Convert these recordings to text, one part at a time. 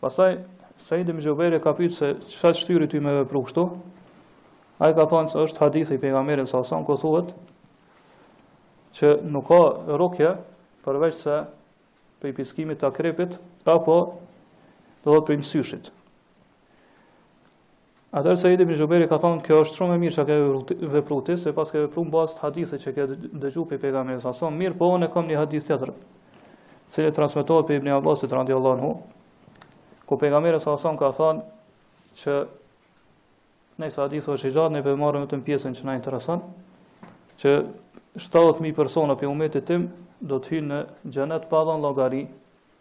Pastaj Said ibn Jubair e ka pyetur se çfarë të shtyri ty me vepru kështu? Ai ka thonë se është hadithi i pejgamberit sa sa ku thuhet që nuk ka rukje përveç se prej pickimit të akrepit apo do thotë prej mësyshit. Atëherë Said ibn Jubairi ka thonë, kjo është shumë e mirë që ke vepru ti, sepse ke vepru në bazë të hadithit që ke dëgju prej pejgamberit sa son, mirëpo unë kam një hadith tjetër, i cili transmetohet prej Ibn Abbasit radhiyallahu anhu, ku pejgamberi sa son ka thonë që nejse hadithi është i gjatë ne po marrim vetëm pjesën që na intereson, që 70000 persona prej umetit tim do të hyjnë në xhenet pa dhënë llogari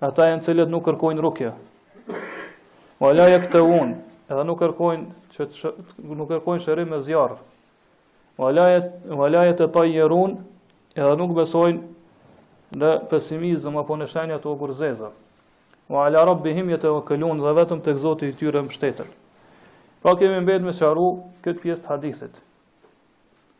Ata janë të cilët nuk kërkojnë rukje. Wa la yaktawun, edhe nuk kërkojnë që të, nuk kërkojnë shërim me zjarr. Wa la wa la yatatayyarun, edhe nuk besojnë në pesimizëm apo në shenja të ogurzeza. Wa ala rabbihim yatawakkalun, dhe vetëm tek Zoti i tyre mbështeten. Pra kemi mbetë me sqaru këtë pjesë të hadithit.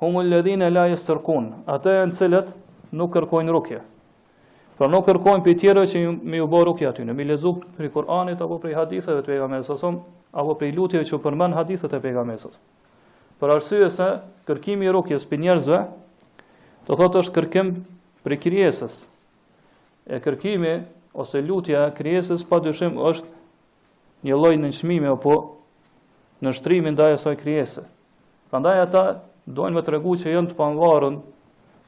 humul ladhina la yastarqun ata janë të cilët nuk kërkojnë rukje pra nuk kërkojnë prej tjerëve që me ju bo rukje atyne me i lexu prej Kur'anit apo prej haditheve të pejgamberit sa som apo prej lutjeve që përmend hadithet e pejgamberit për arsye se kërkimi i rukjes prej njerëzve do thotë është kërkim prej krijesës e kërkimi ose lutja e krijesës pa dyshim është një lloj nënçmimi apo nënshtrimi ndaj asaj krijese. Prandaj ata duan me tregu që janë të pavarun,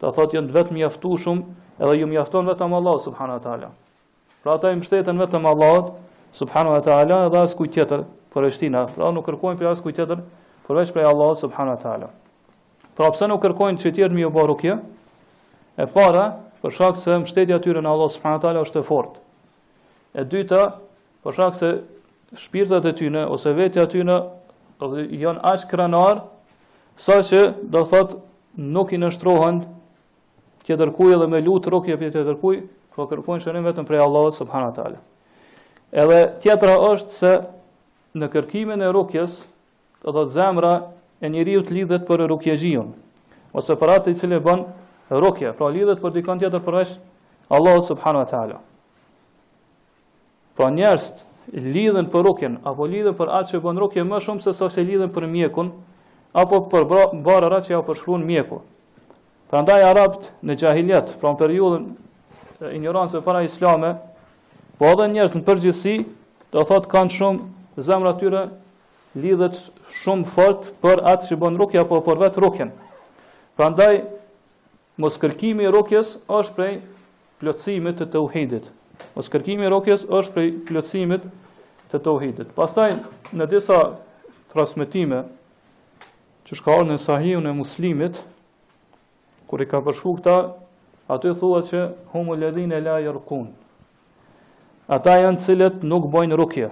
do të thotë janë të vetëmjaftueshëm, edhe ju mjafton vetëm Allah subhanahu wa taala. Pra ata i mbështeten vetëm Allahut subhanahu wa taala dhe askujt tjetër përveç tina. Pra nuk kërkojnë prej askujt tjetër përveç prej Allahut subhanahu wa taala. Pra pse nuk kërkojnë që tjerët me u bo rukje? E para, për shkak se mbështetja e tyre në Allah subhanahu wa taala është e fortë. E dyta, për shkak se shpirtat e tyne ose vetja e tyne janë aq krenar sa që do thot nuk i nënshtrohen tjetërkujt edhe me lut rukje prej tjetërkujt, po kërkojnë shërim vetëm prej Allahut subhanahu teala. Edhe tjetra është se në kërkimin e rukjes Do thotë zemra e njeriut lidhet për rukjexhiun ose për atë i cili bën rukje, pra lidhet për dikon tjetër përveç Allahut subhanahu wa taala. Pra njerëzit lidhen për rukjen apo lidhen për atë që bën rukje më shumë se sa që lidhen për mjekun apo për barëra që ja përshkruan mjeku. Prandaj arabt në xahiliet, pra në periudhën e injorancës paraislame, po edhe njerëzit në përgjithësi, do thotë kanë shumë zemra tyre lidhet shumë fort për atë që bën rukja apo për vetë rukjen. Prandaj moskërkimi i rukjes është prej plotësimit të tauhidit. Moskërkimi i rukjes është prej plotësimit të tauhidit. Pastaj në disa transmetime që ç'ka ardhë në Sahihun e Muslimit, Kur i ka përshkru këta, aty thu që humu ledhine la jerkun. Ata janë cilët nuk bojnë rukje.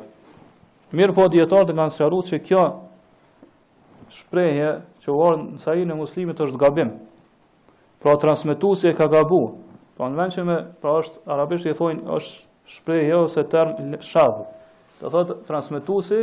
Mirëpo dijetarët na kanë sqaru që kjo shprehje që u ardhë në Sahihun e Muslimit është gabim. Pra transmetuesi e ka gabu. Pra në vend që me, pra është arabisht i thojnë është shprehje ose term shadh. Do thotë transmetuesi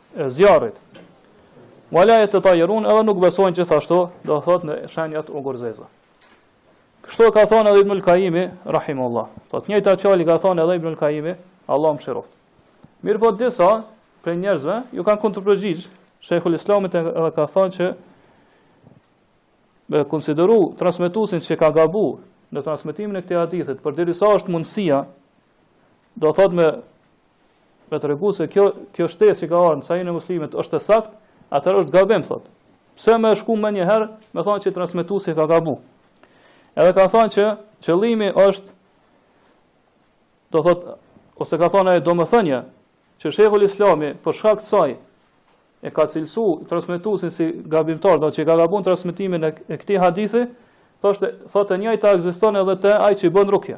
e zjarrit. Wala jetetajerun edhe nuk besojnë gjithashtu, do të thotë në shenjat ogurzeza. Kështu ka thonë edhe Ibnul Kaimi, Rahimullah. Thot, njëjtë atë fjali ka thonë edhe Ibnul Kaimi, Allah mëshiroft. Mirëpo disa prej njerëzve ju kanë kundërpërgjigjë Shejhul Islamit edhe ka thonë që me konsideru transmetuesin që ka gabu në transmitimin e këtij hadithit, përderisa është mundësia Do thot me me tregu se kjo kjo shtesë që ka ardhur në Sahihun e Muslimit është e sakt, atëherë është gabim thot. Pse me shku menjëherë, me thonë që transmetuesi ka gabu. Edhe ka thonë që qëllimi është do thot ose ka thonë ajo domethënia që Shejhul Islami për shkak të saj e ka cilësu transmetuesin si gabimtar, do që ka gabu n'transmetimin e, e këtij hadithi, thoshte thotë e njëjta ekziston edhe te ai që bën rukje.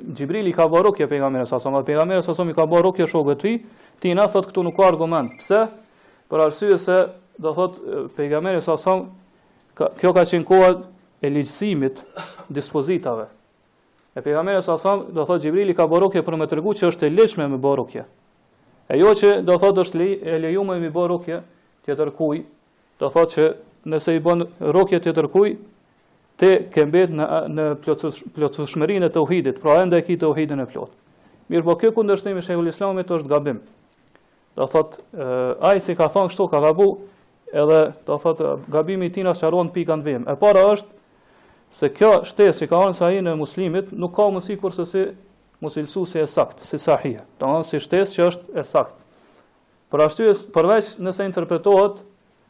Xhibrili i ka bërë rukje pejgamberit sa sa më pejgamberi sa sa më ka bërë rukje shokëve të tij, ti na thot këtu nuk ka argument. Pse? Për arsye se do thot pejgamberi sa sa ka, kjo ka qenë koha e ligjësimit dispozitave. E pejgamberi sa sa do thot Xhibrili i ka bërë rukje për me tregu që është e ligjshme me bërë rukje. E jo që do thot është e lejuar me bërë rukje tjetërkuj Do thotë që nëse i bën rukje tjetërkuj, ti ke mbet në në plotëshmërinë e tauhidit, pra ende e ke tauhidin e plotë. Mirëpo ky kundërshtim i Shejhul Islamit është gabim. Do thot, ai si ka thon kështu ka gabu, edhe do thot gabimi i tij na sqarohet n'pikat n'vijim. E para është se kjo shtesë që ka ardhë n'Sahihun e Muslimit nuk ka mundësi kurrsesi me cilësu si e sakt, si sahih. Do thot si shtesë që është e sakt. Për arsye përveç nëse interpretohet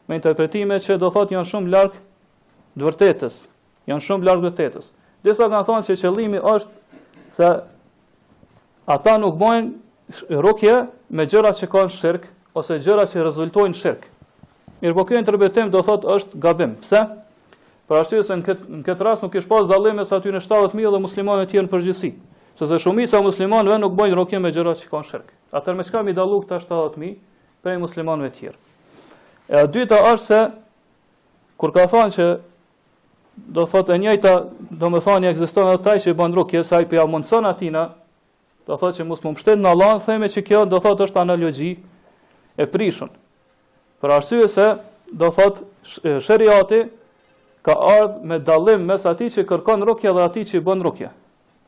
me interpretime që do thotë janë shumë larg të vërtetës, janë shumë larg të vërtetës. Disa kanë thënë se qëllimi është se ata nuk bëjnë rukje me gjëra që kanë shirk ose gjëra që rezultojnë shirk. Mirëpo ky interpretim do thotë është gabim. Pse? Për arsye se në këtë në këtë rast nuk kish pas dallim mes atyne 70000 dhe muslimanëve të tjerë në përgjithësi. Sepse shumica e muslimanëve nuk bëjnë rukje me gjëra që kanë shirk. Atëherë me çka m'i dallu këta 70.000 prej muslimanëve tjerë. E a dyta është se, kur ka thonë që do thot e njëjta, do më thonë, ekziston edhe te ai që i ban rukje, se ai po ja mundëson atina, do thot që mos me u mështet në Allah, themi që kjo do thot është analogji e prishun. Për arsye se, do thot, sheriati ka ardhë me dallim mes atij që kërkon rukje dhe atij që i bën rukje.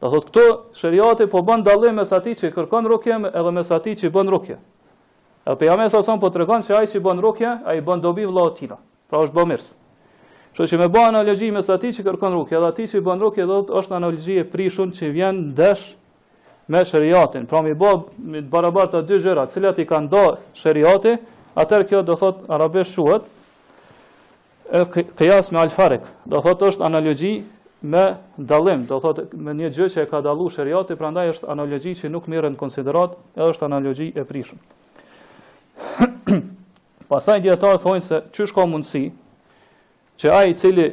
Do thotë këtu sheriati po bën dallim mes atij që kërkon rukje edhe mes atij që bën rukje. Edhe pejgamberi salallahu alejhi selem po tregon se ai që bën rukje, ai bën dobi vëllaut tina. Pra është bamirës. Kështu që me bë analogji mes atij që kërkon rukje edhe atij që bën rukje, do thotë është analogji e prishun që vjen ndesh me sheriatin. Pra m'i bë të barabarta dy gjëra, të cilat i ka nda sheriati, atëherë kjo do thot arabisht quhet E qiyas me al-farq, do thotë është analogji me dallim, do thotë me një gjë që e ka dalluar sheriati, prandaj është analogji që nuk merret në konsideratë, edhe është analogji e prishur. Pastaj dijetarët thonë se qysh ka mundësi që ai i cili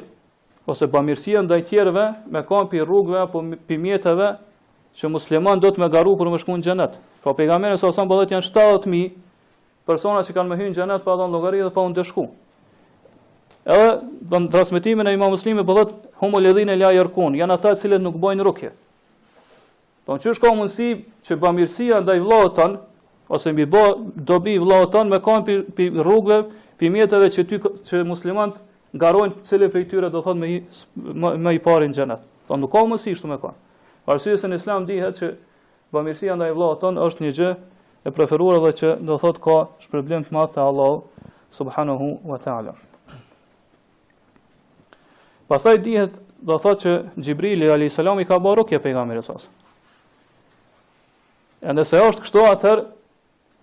ose bamirësia ndaj tjerëve me kanë pi rrugëve apo pi mjeteve që muslimani do thotë me garu për me shku në xhenet. Po pejgamberi sa sa po thotë janë 70000 Persona që kanë me hy në xhenet pa dhënë llogari dhe pa u ndëshku. Edhe në transmetimin e Imam Muslimit po thotë humul ladhina la yarkun, janë ata të cilët nuk bëjnë rukje. Po qysh ka mundësi që bamirësia ndaj vëllaut tand ose me i bë dobi vëllaut tand me kanë pi, pi rrugëve, pi mjeteve që ty që muslimanët garojnë se cili prej tyre do thotë me hy, më i pari në xhenet. Po nuk ka mundësi kështu me kanë. Për arsye se në Islam dihet që Bamirësia ndaj vëllaut tonë është një gjë e preferuar dhe që do thotë ka shpërblim të madh te Allahu subhanahu wa taala. Pastaj dihet do thotë që Xhibrili alejhis selam i ka bërë rukje pejgamberit sa. Nëse është kështu atëherë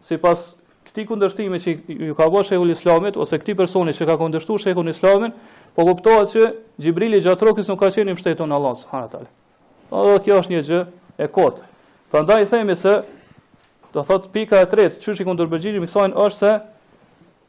sipas këtij kundërshtimi që ju ka bërë Shejhul Islamit ose këtij personi që ka kundërshtuar Shejhun Islamin, po kuptohet që Xhibrili gjatë rukjes nuk ka qenë i mbështetur në Allah subhanahu teala. Edhe kjo është një gjë e kotë. Prandaj themi se do thot pika e tretë, qysh i kundërpërgjigjemi kësaj është se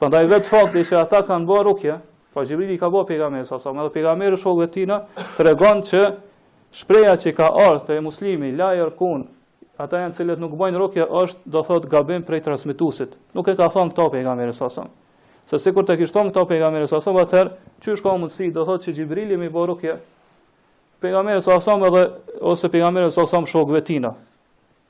Prandaj vetë fakti që ata kanë bërë rukje, pra Xhibrili i ka bërë pejgamberit sa sa, edhe pejgamberi shokëve tina tregon që shprehja që ka ardhur te muslimi la yarkun, ata janë të cilët nuk bëjnë rukje është do thot gabim prej transmetuesit. Nuk e ka thënë këtë pejgamberi sa sa. Se sikur ta kishte thënë këtë pejgamberi sa sa, atëherë qysh ka mundësi do thot që Xhibrili me i bë rukje pejgamberit sa sa edhe ose pejgamberi sa sa shokëve tina.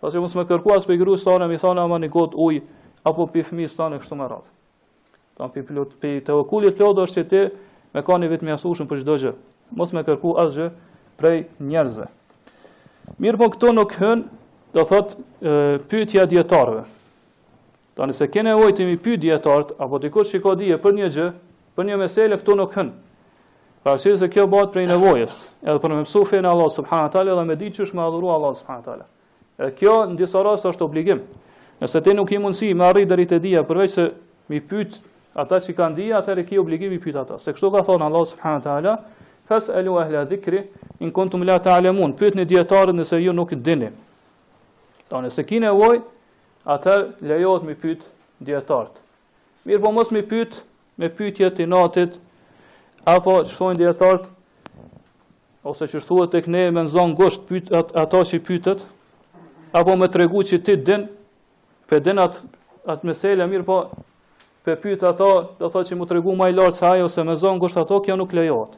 Pra, mos me kërku as prej grus tane, me i thanë ama një gotë uj, apo prej fëmijës tanë kështu me radhë. Dmth prej plot, prej tevekkulit plot është që ti me kanë i vetëmjaftueshëm për çdo gjë. Mos me kërku asgjë prej njerëzve. Mirëpo këtu nuk hyn, do thot, pyetja dijetarëve. Ta nëse ke nevoj ti me i pyt dijetarët, apo dikënd që ka dije për një gjë, për një mesele, këtu nuk hyn. Për arsye se kjo bëhet prej nevojës, edhe për me mësu fenë e Allahut subhanehu teala, edhe me dit qysh me adhuru Allahun subhanehu teala. E kjo në disa raste është obligim. Nëse ti nuk ki mundësi me arrit deri te dija, përveç se me i pyt ata që kanë dije, atëher e ki obligim me i pyt ata. Se kështu ka thonë Allahu subhanehu teala, fes'elu ehle dhikri, in kuntum la ta'lemun, pytni dijetarët nëse ju nuk dini. Ta nëse ki nevoj, Atëherë lejohet me pyet dijetarët. Mirpo mos me pyet me pyetje të inatit apo siç thonë dijetarët ose siç thuhet tek ne me nzon ngusht pyet at, ata që pyetet apo me tregu që ti din pe din at at mesele mirëpo pe pyet ata do thotë që mu tregu më i lart se ai ose me zon ngusht ato kjo nuk lejohet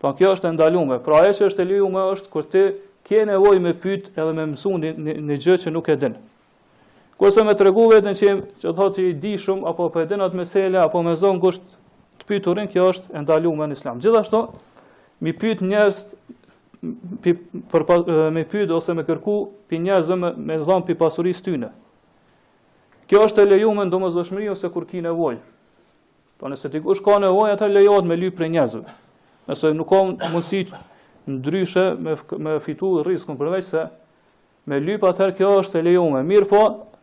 Pra kjo është e ndaluar. Pra ajo që është e lejuar është kur ti ke nevojë me pyet edhe me mësu një, një, një gjë që nuk e din. Kurse me tregu veten që do thotë që i di shumë apo po e din atë mesele apo me zon ngusht të pyeturin, kjo është e ndaluar në Islam. Gjithashtu mi pyet njerëzit për me pyet ose me kërku pi njerëzve me, me thon pi pasurisë tyne. Kjo është e lejuar me domosdoshmëri ose kur ki nevojë. Po nëse dikush ka nevojë atëher lejohet me lyp prej njerëzve. Nëse nuk ka mundësi ndryshe me me fitu riskun përveç se me lyp atëher kjo është e lejuar. Mirëpo,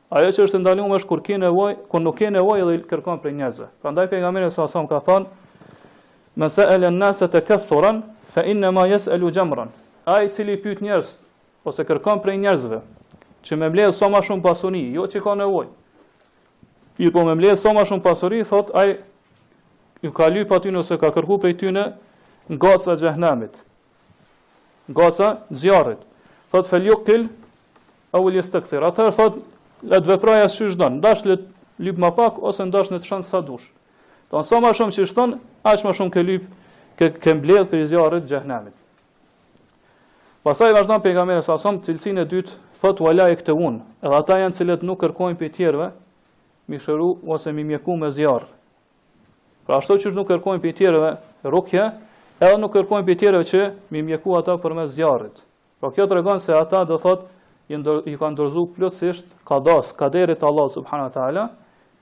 ajo që është e ndaluar është kur ke nevojë, kur nuk ke nevojë dhe kërkon prej njerëzve. Prandaj pejgamberi alejhi selam ka thënë Men se'elen nase tekethuren, fe innema jes'elu xhemren. Ai i cili pyt njerëz, ose kërkon prej njerëzve, që me mbledhë sa ma shumë pasuni, jo që ka nevojë, Mirëpo me mbledh sa më shumë pasuri, thotë ai, ju ka lyp atyne ose ka kërku prej tyne gaca xhehenemit. Gaca zjarrit. Thotë fel yuqil aw yastakthir. Atëherë thotë le të veprojë si qysh don. Dash le lyp më pak ose ndash le të shton sa dush. Domethon sa më shumë që shton, aq më shumë ke lyp ke, ke mbledh prej zjarrit xhehenemit. Pastaj vazhdon pejgamberi alejhi selam cilësinë e dytë thotë wala yaktawun edhe ata të cilët nuk kërkojnë prej tjerëve mi shëru ose mi mjeku me zjarr pra ashtu qysh nuk kërkojnë prej tjerëve rukje edhe nuk kërkojnë prej tjerëve që mi mjeku ata përmes zjarrit pra kjo tregon se ata do thotë iu kanë dorëzu plotësisht kadas kaderit Allah subhanahu wa taala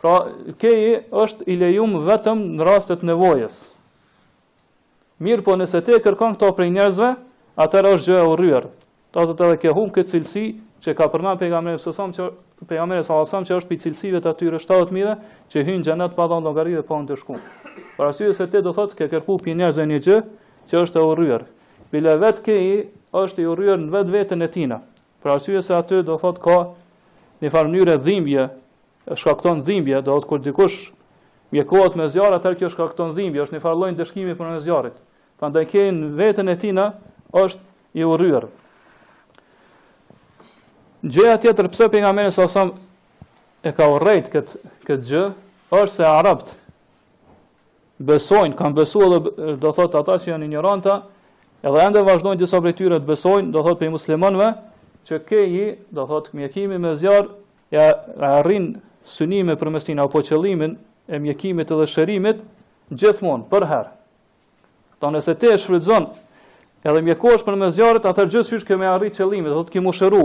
Pra, keji është i lejum vetëm në raste të nevojës. Mirëpo nëse ti e kërkon këto prej njerëzve, atër është gjë e urryer. Do të thotë e ke humb këtë cilësi që ka përmend pejgamberi sa sa që pejgamberi sa sa që është prej cilësive të atyre 70000 që hyn xhenet pa dhënë llogari dhe pa u ndëshku. Për arsye se ti do thotë ke kërku prej njerëzve një gjë që është e urryer. Bile vet keji është i urryer në vetveten e tina. Për arsye se aty do thotë ka një farë mënyre dhimbje, shkakton dhimbje, do thotë kur dikush mjekohet me zjarr, atëherë kjo shkakton dhimbje, është një farë lloj ndëshkimi përmes zjarrit. Prandaj keji në veten e tina është i urryer. Gjëja tjetër pse pejgamberi sa sa e ka urrejt këtë këtë gjë është se arabt besojnë, kanë besuar edhe do thotë ata që janë injoranta, edhe ende vazhdojnë disa prej tyre të besojnë, do thotë prej muslimanëve, që keji, do thotë mjekimi me zjarr, ja arrin synimin përmes tina apo qëllimin e mjekimit edhe shërimit gjithmonë përherë. Do nëse ti e shfrytëzon edhe mjekosh përmes zjarrit, atër gjithqysh ke me arrit qëllimin, do thotë ki me u shëru.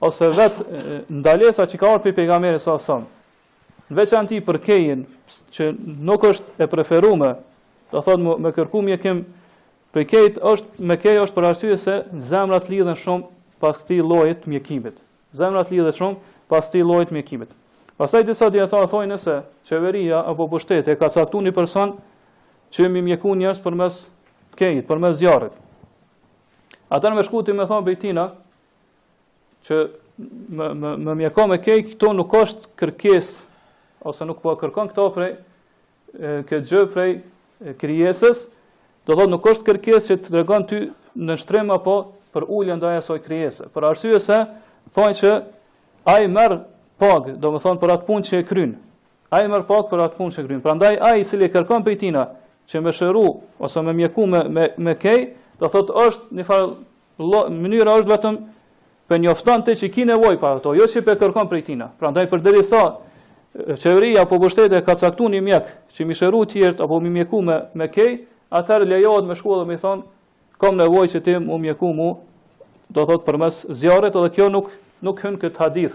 ose vet ndalesa që ka ardhur prej pejgamberit sa sa në veçanti për kejin që nuk është e preferuar do thot me, me kërku mjekim prej kejt është me kej është për arsye se zemrat lidhen shumë pas këtij llojit të mjekimit zemrat lidhen shumë pas këtij llojit të mjekimit pastaj disa dietar thonë nëse qeveria apo pushteti e ka caktuar një person që me i mjeku njerëz përmes kejt përmes zjarrit Atër me shku ti me thonë prej tina, që më më më mjeko me kej këto nuk është kërkes ose nuk po kërkon këto prej këtë gjë prej krijesës do thotë nuk është kërkes që të tregon ty nënshtrim apo përulje ndaj asoj krijese për arsye se thonë që ai merr pag do të thonë për atë punë që e kryen ai merr pag për atë punë që kryen prandaj ai i cili kërkon prej tina që me e shëru ose me e mjeku me me, me kej do thotë është një farë Mënyra është vetëm po e njofton ti që ki nevojë për ato, jo që po e kërkon prej tina. Prandaj përderisa qeveria apo pushteti ka caktuar një mjek që mi shëru të tjerët apo mi mjeku me me kej, atëherë lejohet me shku me i thon kam nevojë që ti me më mjeku mu do thot përmes zjarrit edhe kjo nuk nuk hyn kët hadith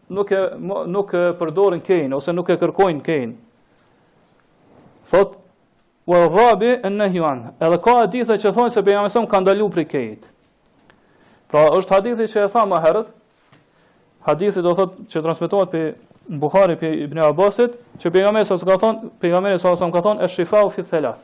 nuk e nuk e përdorin kejin ose nuk e kërkojnë kejin. Thot wa rabi annahju an. Edhe ka hadithe që thonë se pejgamberi sa ka ndalu prej kejit. Pra është hadithi që e tha më herët. Hadithi do thot që transmetohet pe Buhari pe Ibn Abbasit, që pejgamberi sa ka thonë, pejgamberi sa ka thonë esh-shifau fi thalath.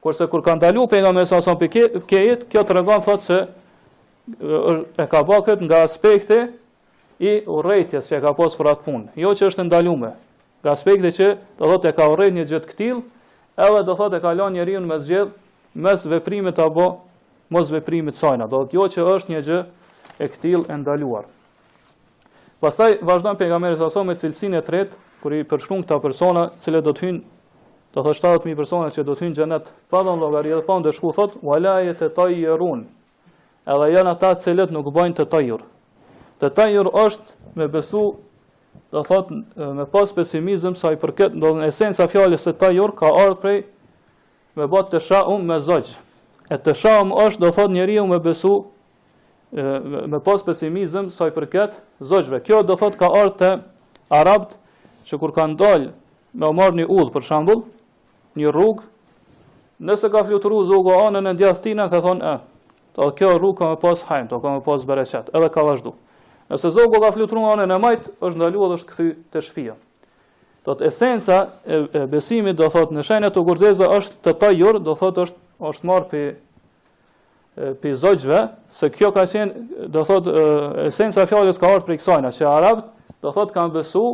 Kurse kur ka ndalu pejgamberi s.a.s. prej kejit, kjo tregon thot se e ka ba këtë nga aspekti i urrejtjes që e ka pas për atë punë. Jo që është ndalume. Nga aspekti që do thot e ka urrejt një gjë këtillë, edhe do thot e ka la njeriun me zgjedh mes veprimit apo mosveprimit sajna. Do thot jo që është një gjë e këtillë e ndaluar. Pastaj vazhdon pejgamberi s.a.s. me cilësinë e tretë, kur i përshkruan këta persona, të cilët do të hyjnë, do thotë 70000 persona që do të hyjnë në xhenet, pa dhënë llogari dhe pa ndëshkim thotë wala yatatayyarun. Edhe janë ata të cilët nuk bëjnë tetajur. Tetajur është me besu, do thotë me pas pesimizëm sa i përket, do thotë esenca e fjalës së tajur ka ardhur prej me bë teshaum me zogj. E teshaum është do thotë njeriu me besu me pas pesimizëm sa i përket zogjve. Kjo do thot ka ardhur te arabët që kur kanë dalë me u marrë një udhë, për shembull, një rrugë, nëse ka fluturu zogu anën e djathtina, ka thënë, e, kjo rrugë ka me pas hajr, ka me pas bereqet, edhe ka vazhdu. Nëse zogu ka fluturu anën e majtë, është ndalu edhe është kthy te shpia. Do thotë esenca e, e besimit, do thotë, në shenja ogurzeza është tetajur, do thotë është, është marrë pe pe zogjve se kjo ka qenë do thot esenca e fjalës ka ardhur prej kësaj na që arabët do thot kanë besu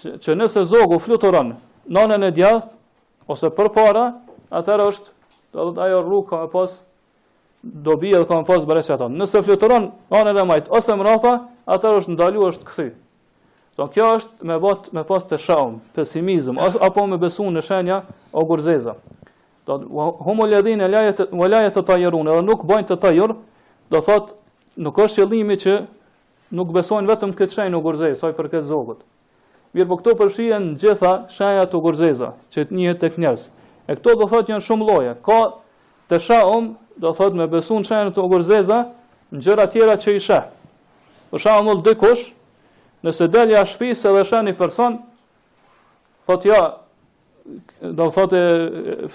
që, që nëse zogu fluturon në anën e djathtë ose përpara atëherë është do thot ajo rrugë ka me pas dobi edhe ka me pas bereqet nëse fluturon në anën e majtë ose mrapa atëherë është ndalu është kthy do kjo është me bo me pas teshaum pesimizëm apo me besu në shenja ogurzeza do humul ledhine la jete la jetetajerun edhe nuk bëjnë tetajur do thot nuk është qëllimi që nuk besojnë vetëm këtë shenjë ogurzezë sa i përket zogut mirëpo këtu përfshihen gjitha shenjat ogurzeza që që njihen tek njerëz e këto do thot janë shumë lloje ka teshaum do thot me besu n'shenjat ogurzeza në gjëra tjera që i sheh për shembull dikush nëse del nga shpisë edhe sheh një person thot ja do të thotë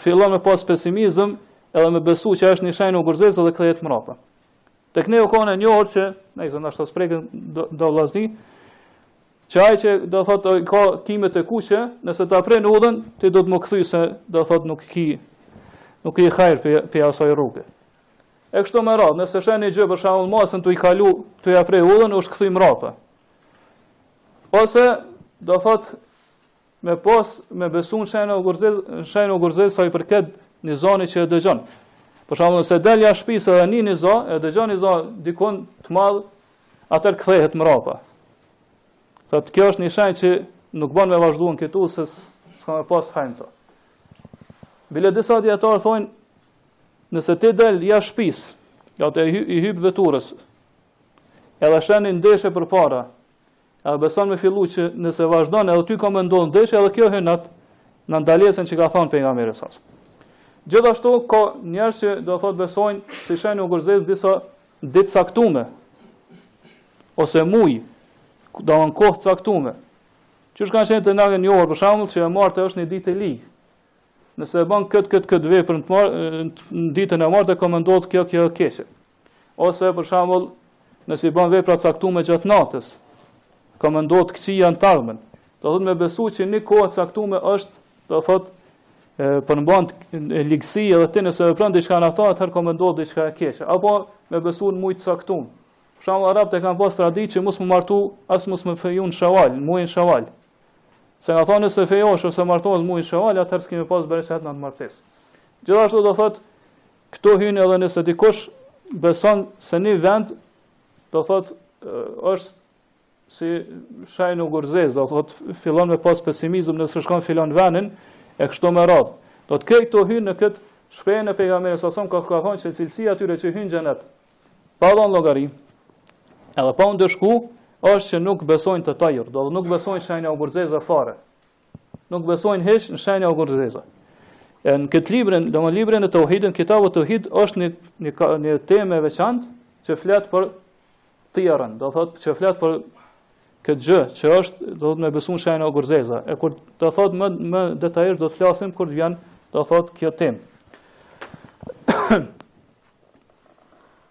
fillon me pas pesimizëm edhe me besu që është një shenjë ogurzezë dhe kthehet mbrapa. Tek ne u kanë e njohur që, në zonë ashtu s'prekën do, do vllazni, që ai që do thotë ka kime të kuqe, nëse ta pren udhën, ti duhet me kthy se do thotë nuk ki nuk ki hajr pe pe asaj rruge. E kështu me radhë, nëse sheh një gjë për shembull macën tu i kalu, tu ja pre udhën, është kthy mbrapa. Ose do thotë me pas me besu në shenjë ogurzezë, në shenjë ogurzezë sa i përket një zani që e dëgjon. Për shembull nëse del prej shpisë edhe një një za, e dëgjon një za dikun të madh, atëher kthehet mbrapa. Thot, kjo është një shenjë që nuk ban me vazhdu këtu, se s'ka me pas hajr në të. Bile disa dijetarë thonë, nëse ti del prej shpisë, ja t'i hypë veturës, edhe sheh ndeshje përpara, A beson me fillu që nëse vazhdon edhe ty ka me ndodh ndeshje edhe kjo hyn në ndalesën që ka thonë pejgamberi s.a.s. Gjithashtu ka njerëz që do thot besojnë si shenjë ogurzezë disa ditë t'caktume ose muj, do një kohë caktume. Qysh ka qenë te na një herë për shembull që e martë është një ditë e ligë. Nëse e ban këtë këtë këtë vepër në ditën e martë ka me ndodh kjo kjo keqe. Ose për shembull, nëse i ban vepra t'caktume gjatë natës, ka me ndodh të këqija në t'ardhmen. Do thot me besu që një kohë caktume është, do thot, e, përmban ligësi edhe ti nëse vepron diçka në ato, atëherë ka me ndodh diçka e keqe. Apo me besu në mujt e caktum. Për shembull arabët e kanë pas traditë që mos me u martu, as mos me u feju në shaval, në mujin shaval. Se kanë thonë nëse fejosh ose martohesh në mujin shaval, atëherë s'ki me pas bereqet në atë martesë. Gjithashtu do thot, Këtu hyn edhe nëse dikush beson se një vend do thotë është si shenjë ogurzezë, do thot fillon me pas pesimizëm nëse shkon filan venin e kështu me radhë. Do të krejt këto hyjnë në këtë shprehje e pejgamberit s.a.s. ka ka thonë se cilësia e atyre që hyjnë xhenet pa dhon llogari. Edhe pa u ndëshku, është që nuk besojnë tetajur, do të nuk besojnë shenja ogurzeza fare. Nuk besojnë hiç në shenja ogurzeza. E në këtë librin, do më librin e teuhidit, Kitabu Teuhid, është një, një, një temë e veçantë që flet për tijerën, do thot që flet për këtë gjë që është do të thotë me besu n'shenja ogurzeza. E kur do thotë më më detajisht do të flasim kur të vjen do thotë kjo temë.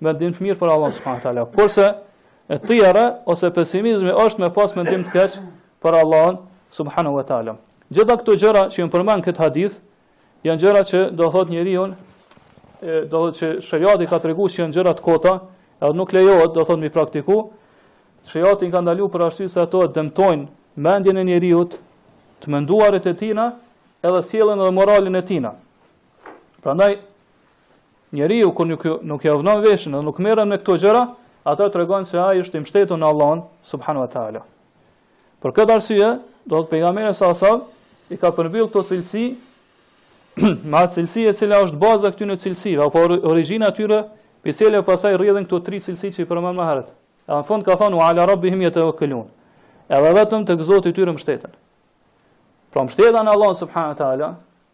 mendim të mirë për Allah subhanahu wa taala. Kurse et-tijera ose pesimizmi është me pas mendim të keq për Allah subhanahu wa taala. Gjitha këto gjëra që janë përmend n'këtë hadith janë gjëra që do thot njeriu e do thot që shariati ka treguar se janë gjëra të kota, edhe nuk lejohet do thot m'i praktiku. Shariati ka ndaluar për arsye se ato dëmtojnë mendjen e njeriu, të menduarit e tina, edhe sjellën dhe moralin e tina. Prandaj Njeriu kur nuk nuk ja vnon veshin dhe nuk merret me këto gjëra, ato tregojnë se ai është i mbështetur në Allahun subhanahu wa taala. Për këtë arsye, do të thotë pejgamberi salallahu alejhi selam i ka përmbyll këto cilësi me atë cilësi e cila është baza e këtyre cilësive, apo origjina e tyre, prej cilës pastaj rrjedhin këto tri cilësi që i përmendëm më herët. E në fund ka thënë ala rabbihim yatawakkalun. Edhe vetëm tek Zoti i tyre mbështeten. Pra mbështetja në Allah subhanahu wa taala,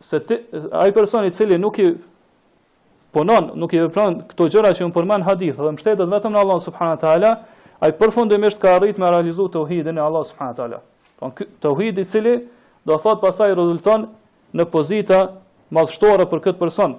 se ti, ai person i cili nuk i punon, nuk i vepron këto gjëra që u përmendën në hadith dhe mbështetet vetëm në Allah subhanahu wa taala, ai përfundimisht ka arrit me realizu tauhidin e Allah subhanahu wa taala. Po ky tauhid i cili do thot pastaj rezulton në pozita madhështore për këtë person,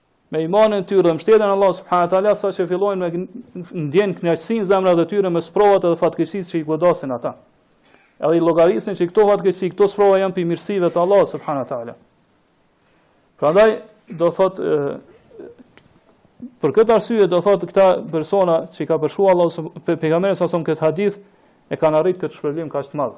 me imanin e tyre dhe mbështetjen në Allahun subhanahu wa taala saqë fillojnë me ndje kënaqësinë zemrat e tyre me sprovat edhe fatkeqësitë që i godasin ata. Edhe i llogarisin që këto fatkeqësi, këto sprova janë prej mirësive të Allahut subhanahu wa taala. Prandaj do thot e, për këtë arsye do thot këta persona që ka përshkruar Allahu pejgamberi salallahu alejhi selam në këtë hadith e kanë arrit këtë shpërblim kaq të madh.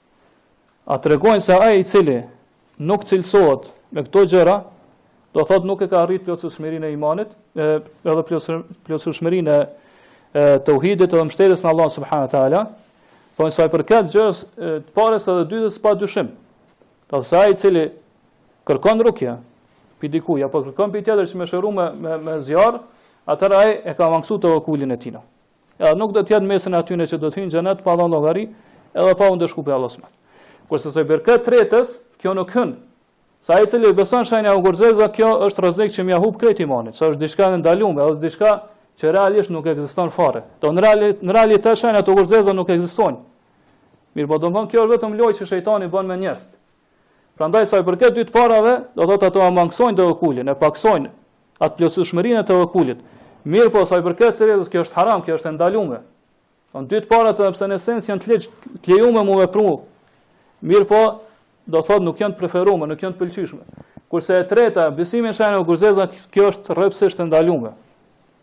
A tregojnë se ai i cili nuk cilësohet me këto gjëra, do thotë nuk e ka arrit plotësishmërinë e imanit, e, edhe plotësishmërinë e, e tauhidit dhe mbështetjes në Allah subhanahu wa taala. Thonë sa i përket gjës së parës edhe dytës pa dyshim. Se ai i cili kërkon rukje pi dikujt apo kërkon pi tjetrit që me shëru me me, me zjarr, atëra ai e ka mangësuar tevekulin e tij. Edhe nuk do të jetë në mesin atyre që do të hyjnë në xhenet pa dhënë llogari, edhe pa u ndëshku prej Allahut. Kurse sa i përket të tretës, kjo nuk hyn. Se ai i cili beson në shenja ogurzeza, kjo është rrezik që me ja hup krejt imanin, se është diçka e ndaluar, është diçka që realisht nuk ekziston fare. Do në realitet, në realitet shenja ogurzeza nuk ekzistojnë. Mirëpo domthon kjo është vetëm lojë që shejtani bën me njerëz. Prandaj sa i përket dy të parave, do thotë ato e mangësojnë tevekulin, e pakësojnë atë plotësueshmërinë e tevekulit. Mirëpo, sa i përket të tretës, kjo është haram, kjo është e ndalume. Në po, dy të parat edhe pse në esencë janë të lej, të lejume m'u vepru. Mirëpo, do thotë nuk janë të preferume, nuk janë të pëlqyshme. Kurse e treta, besimi në shenja ogurzeza, kjo është rreptësisht e ndalume.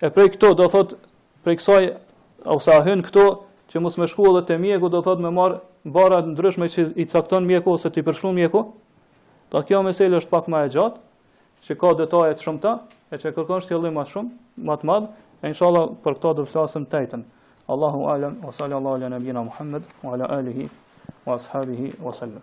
E prej këto do thot prej kësaj ose a hyn këto që mos me shku edhe te mjeku do thot me marrë barna të ndryshme që i cakton mjeku ose t'i përshkruan mjeku. Po kjo mesele është pak më e gjatë, që ka detaje të shumta, e që kërkon shtjellim më shumë, më të madh, e inshallah për këto do të flasim tjetër herë. Allahu alem, wa sallallahu ala nabina Muhammed, wa ala alihi, wa ashabihi, wa sallam.